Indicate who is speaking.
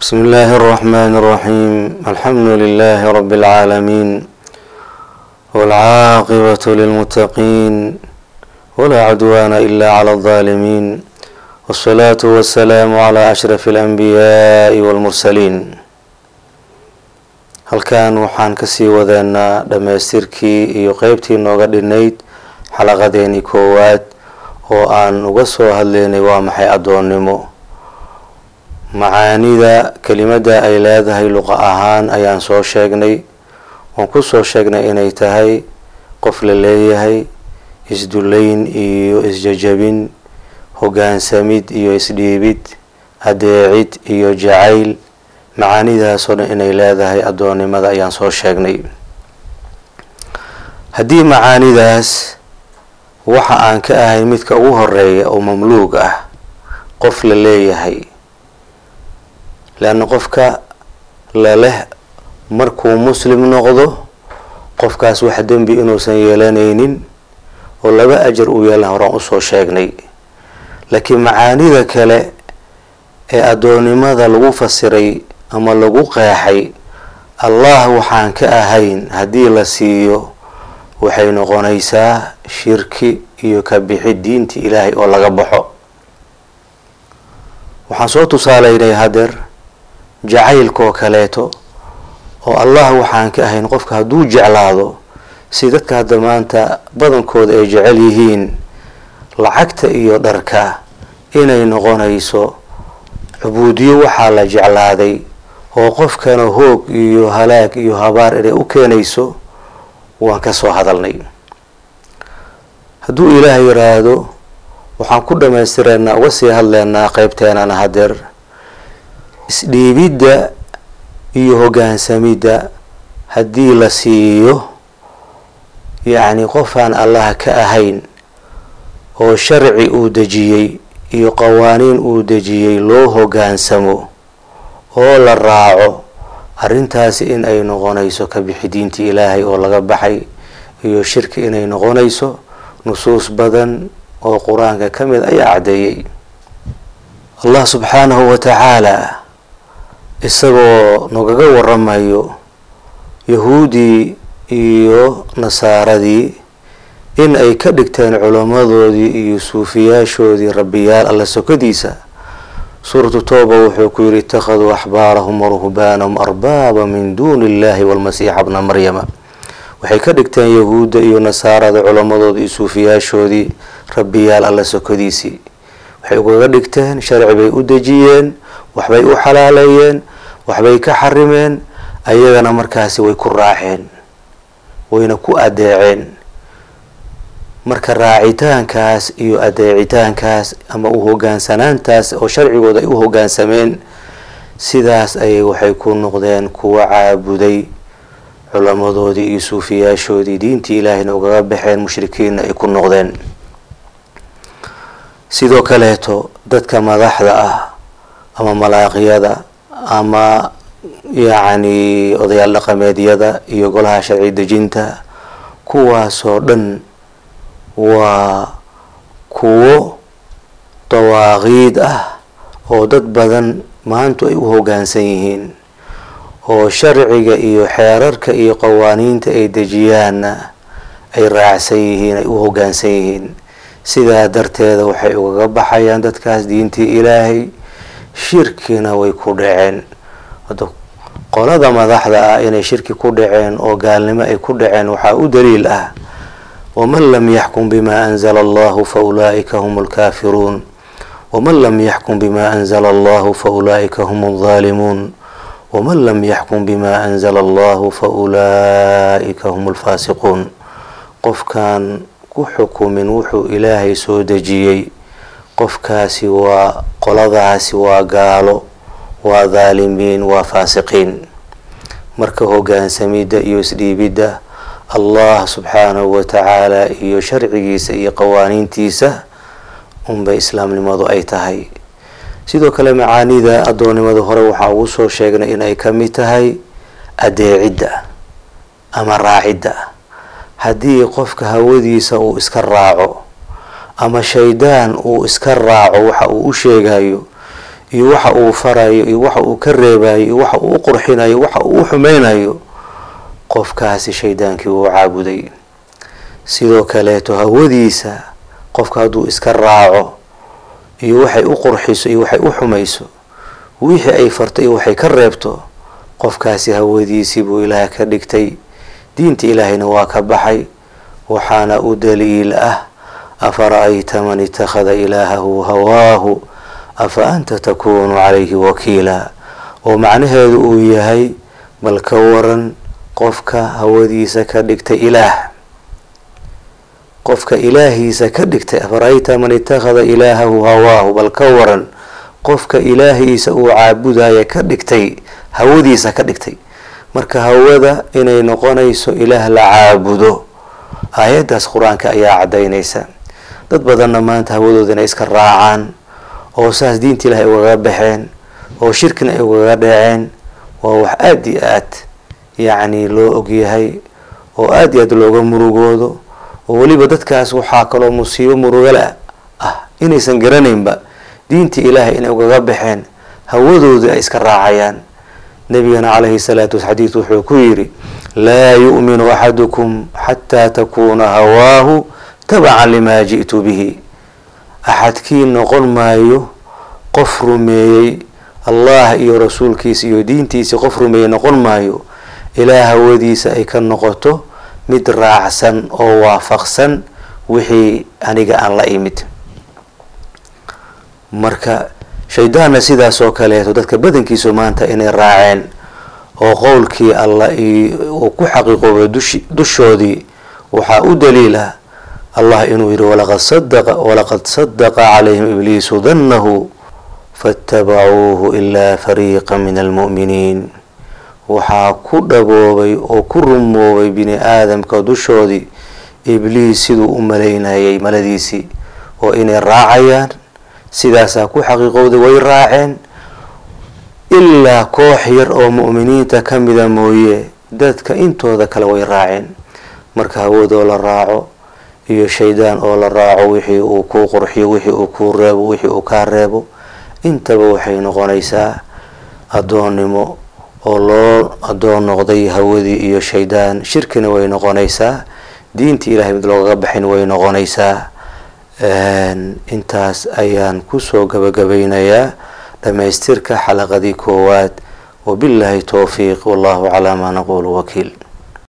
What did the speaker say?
Speaker 1: بسم الله الرحمن الرحيم الحمد لله رب العالمين والعاقبة للمتقين ولا عدوان إلا على الظالمين والصلاة والسلام على أشرف الأنبياء والمرسلين halkan waxaan kasii wadeynaa dhammaystirkii iyo qeybtii nooga dhinayd xalaqadeeni koowaad oo aan uga soo hadlaynay waa maxay addoonnimo macaanida kelimada ay leedahay luqa ahaan ayaan soo sheegnay. Waan ku soo sheegnay inay tahay qof la leeyahay isdullayn iyo isjajabin hogaansamid iyo isdhiibid adeecid iyo jacayl. Macaanidaasoo dhan inay leedahay addoonnimada ayaan soo sheegnay. Haddii macaanidaas waxa aan ka ahay midka ugu horreeya oo mamluug ah qof la leeyahay leanna qofka laleh markuu muslim noqdo qofkaas wax dembi inuusan yeelanaynin oo laba ajar uu yeelan horaan u soo sheegnay laakiin macaanida kale ee addoonnimada lagu fasiray ama lagu qeexay allah waxaan ka ahayn haddii la siiyo waxay noqonaysaa shirki iyo ka bixi diinta ilaahay oo laga baxo waxaan soo tusaaleynay hadeer jacaylkaoo kaleeto oo allah waxaan ka ahayn qofka hadduu jeclaado si dadka hadda maanta badankooda ay jecel yihiin lacagta iyo dharka inay noqonayso cubuudiyo waxaa la jeclaaday oo qofkana hoog iyo halaag iyo habaar inay u keenayso waan ka soo hadalnay. Hadduu ilaahay yiraahdo waxaan ku dhammaystireynaa uga sii hadleynaa qeybteenana hadeer isdhiibidda iyo hogaansamidda haddii la siiyo yacni qofaan allah ka ahayn oo sharci uu dejiyey iyo qawaaniin uu dejiyey loo hogaansamo oo la raaco arrintaasi in ay noqonayso ka bixi diinta ilaahay oo laga baxay iyo shirki inay noqonayso nusuus badan oo qur'aanka ka mid ayaa caddeeyey. Allah subxaanahu wa tacaala isagoo nagaga waramayo yahuudii iyo nasaaradii in ay ka dhigteen culammadoodii iyo suufiyaashoodii rabbiyaal alla sokadiisa suuratu tooba wuxuu ku yidhi ittakhaduu axbaarahum waruhbaanahum arbaaba min duuni illahi walmasiixa bna maryama. Waxay ka dhigteen yahuudda iyo nasaarada culammadoodii iyo suufiyaashoodii rabbiyaal alla sokadiisii waxay ugaga dhigteen sharci bay u dejiyeen waxbay u xalaaleeyeen waxbay ka xarimeen ayagana markaasi way ku raaceen wayna ku adeeceen marka raacitaankaas iyo adeecitaankaas ama u hogaansanaantaas oo sharcigooda ay u hogaansameen sidaas ayay waxay ku noqdeen kuwa caabuday culammadoodii iyo suufiyaashoodii. Diintii ilaahayna ugaga baxeen mushrikiinna ay ku noqdeen. Sidoo kaleeto dadka madaxda ah ama malaaqiyada ama yacni odayaal dhaqameedyada iyo golaha sharci dejinta kuwaasoo dhan waa kuwo dawaaqiid ah oo dad badan maantu ay u hogaansan yihiin oo sharciga iyo xeerarka iyo qawaaniinta ay dejiyaanna ay raacsan yihiin ay u hogaansan yihiin. Sidaa darteeda waxay ugaga baxayaan dadkaas diintii ilaahay shirkina way ku dhaceen. Qolada madaxda ah inay shirki ku dhaceen oo gaalnimo ay ku dhaceen waxaa u daliil ah waman lam yaxkum bima anzala allahu fa ulaa'ika hum lkaafiruun waman lam yaxkum bima anzala allahu fa ulaa'ika hum aldaalimuun waman lam yaxkum bima anzala allahu fa ulaa'ika hum alfaasiquun qofkaan ku xukumin wuxuu ilaahay soo dejiyey. Qofkaasi waa qoladaasi waa gaalo waa dhaalimiin waa faasiqiin. Marka hogaansamidda iyo isdhiibidda allah subxaanahu wa tacaala iyo sharcigiisa iyo qawaaniintiisa unbay islaamnimadu ay tahay. Sidoo kale macaanida addoonnimada hore waxaa ugu soo sheegnay in ay ka mid tahay adeecidda ama raacidda haddii qofka hawadiisa uu iska raaco ama shaydaan uu iska raaco waxa uu u sheegayo iyo waxa uu farayo iyo waxa uu ka reebayo iyo waxa uu u qurxinayo waxa uu u xumeynayo qofkaasi shaydaankii uu caabuday. Sidoo kaleeto hawadiisa qofka hadduu iska raaco iyo waxay u qurxiso iyo waxay u xumayso wixii ay farto iyo waxay ka reebto qofkaasi hawadiisii buu ilaah ka dhigtay. Diinta ilaahayna waa ka baxay waxaana u daliil ah afara-ayta man itakhada ilaahahu hawaahu afa anta takuunu calayhi wakiila oo macnaheedu uu yahay bal ka waran qofka hawadiisa ka dhigtay ilaah. Qofka ilaahiisa ka dhigtay afara-ayta man itakhada ilaahahu hawaahu bal ka waran qofka ilaahiisa uu caabudaya ka dhigtay hawadiisa ka dhigtay. Marka hawada inay noqonayso ilaah la caabudo aayaddaas qur'aanka ayaa caddaynaysa dad badanna maanta hawadooda inay iska raacaan oo saas diinta ilaah ay ugaga baxeen oo shirkina ay ugaga dhaceen waa wax aada iyo aad yacni loo ogyahay oo aada iyo aad looga murugoodo oo weliba dadkaas waxaa kaloo musiibo murugala ah. Inaysan garanaynba diinta ilaahay inay ugaga baxeen hawadooda ay iska raacayaan. Nabigana calayhi salaatu wa xadiid wuxuu ku yidhi laa yu'minu axadukum xataa takuuna hawaahu tabacan limaa ji'tu bihi. Axadkii noqon maayo qof rumeeyey allah iyo rasuulkiisa iyo diintiisa qof rumeeyey noqon maayo ilaa hawadiisa ay ka noqoto mid raacsan oo waafaqsan wixii aniga aan la imid. Marka shaydaanna sidaas oo kaleeto dadka badankiisu maanta inay raaceen oo qowlkii allah uu ku xaqiiqooba dushi dushoodii waxaa u daliila allah inuu yihi walaqad sadaqa calayhim ibliisu dannahu faatabacuuhu ilaa fariiqa min almu'miniin waxaa ku dhaboobay oo ku rumoobay bini aadamka dushoodii ibliis siduu u malaynayay maladiisii oo inay raacayaan sidaasaa ku xaqiiqowday way raaceen. Ilaa koox yar oo mu'miniinta ka mida mooye dadka intooda kale way raaceen. Marka hawadoo la raaco iyo shaydaan oo la raaco wixii uu kuu qurxiyo wixii uu kuu reebo wixii uu kaa reebo intaba waxay noqonaysaa addoonnimo oo loo addoon noqday hawadii iyo shaydaan. Shirkina way noqonaysaa diinta ilahay mid loogaga baxin way noqonaysaa. Intaas ayaan ku soo gabagabaynayaa dhamaystirka xalaqadii koowaad. Wabillahi towfiiq wallahu calaa maa naquulu wakiil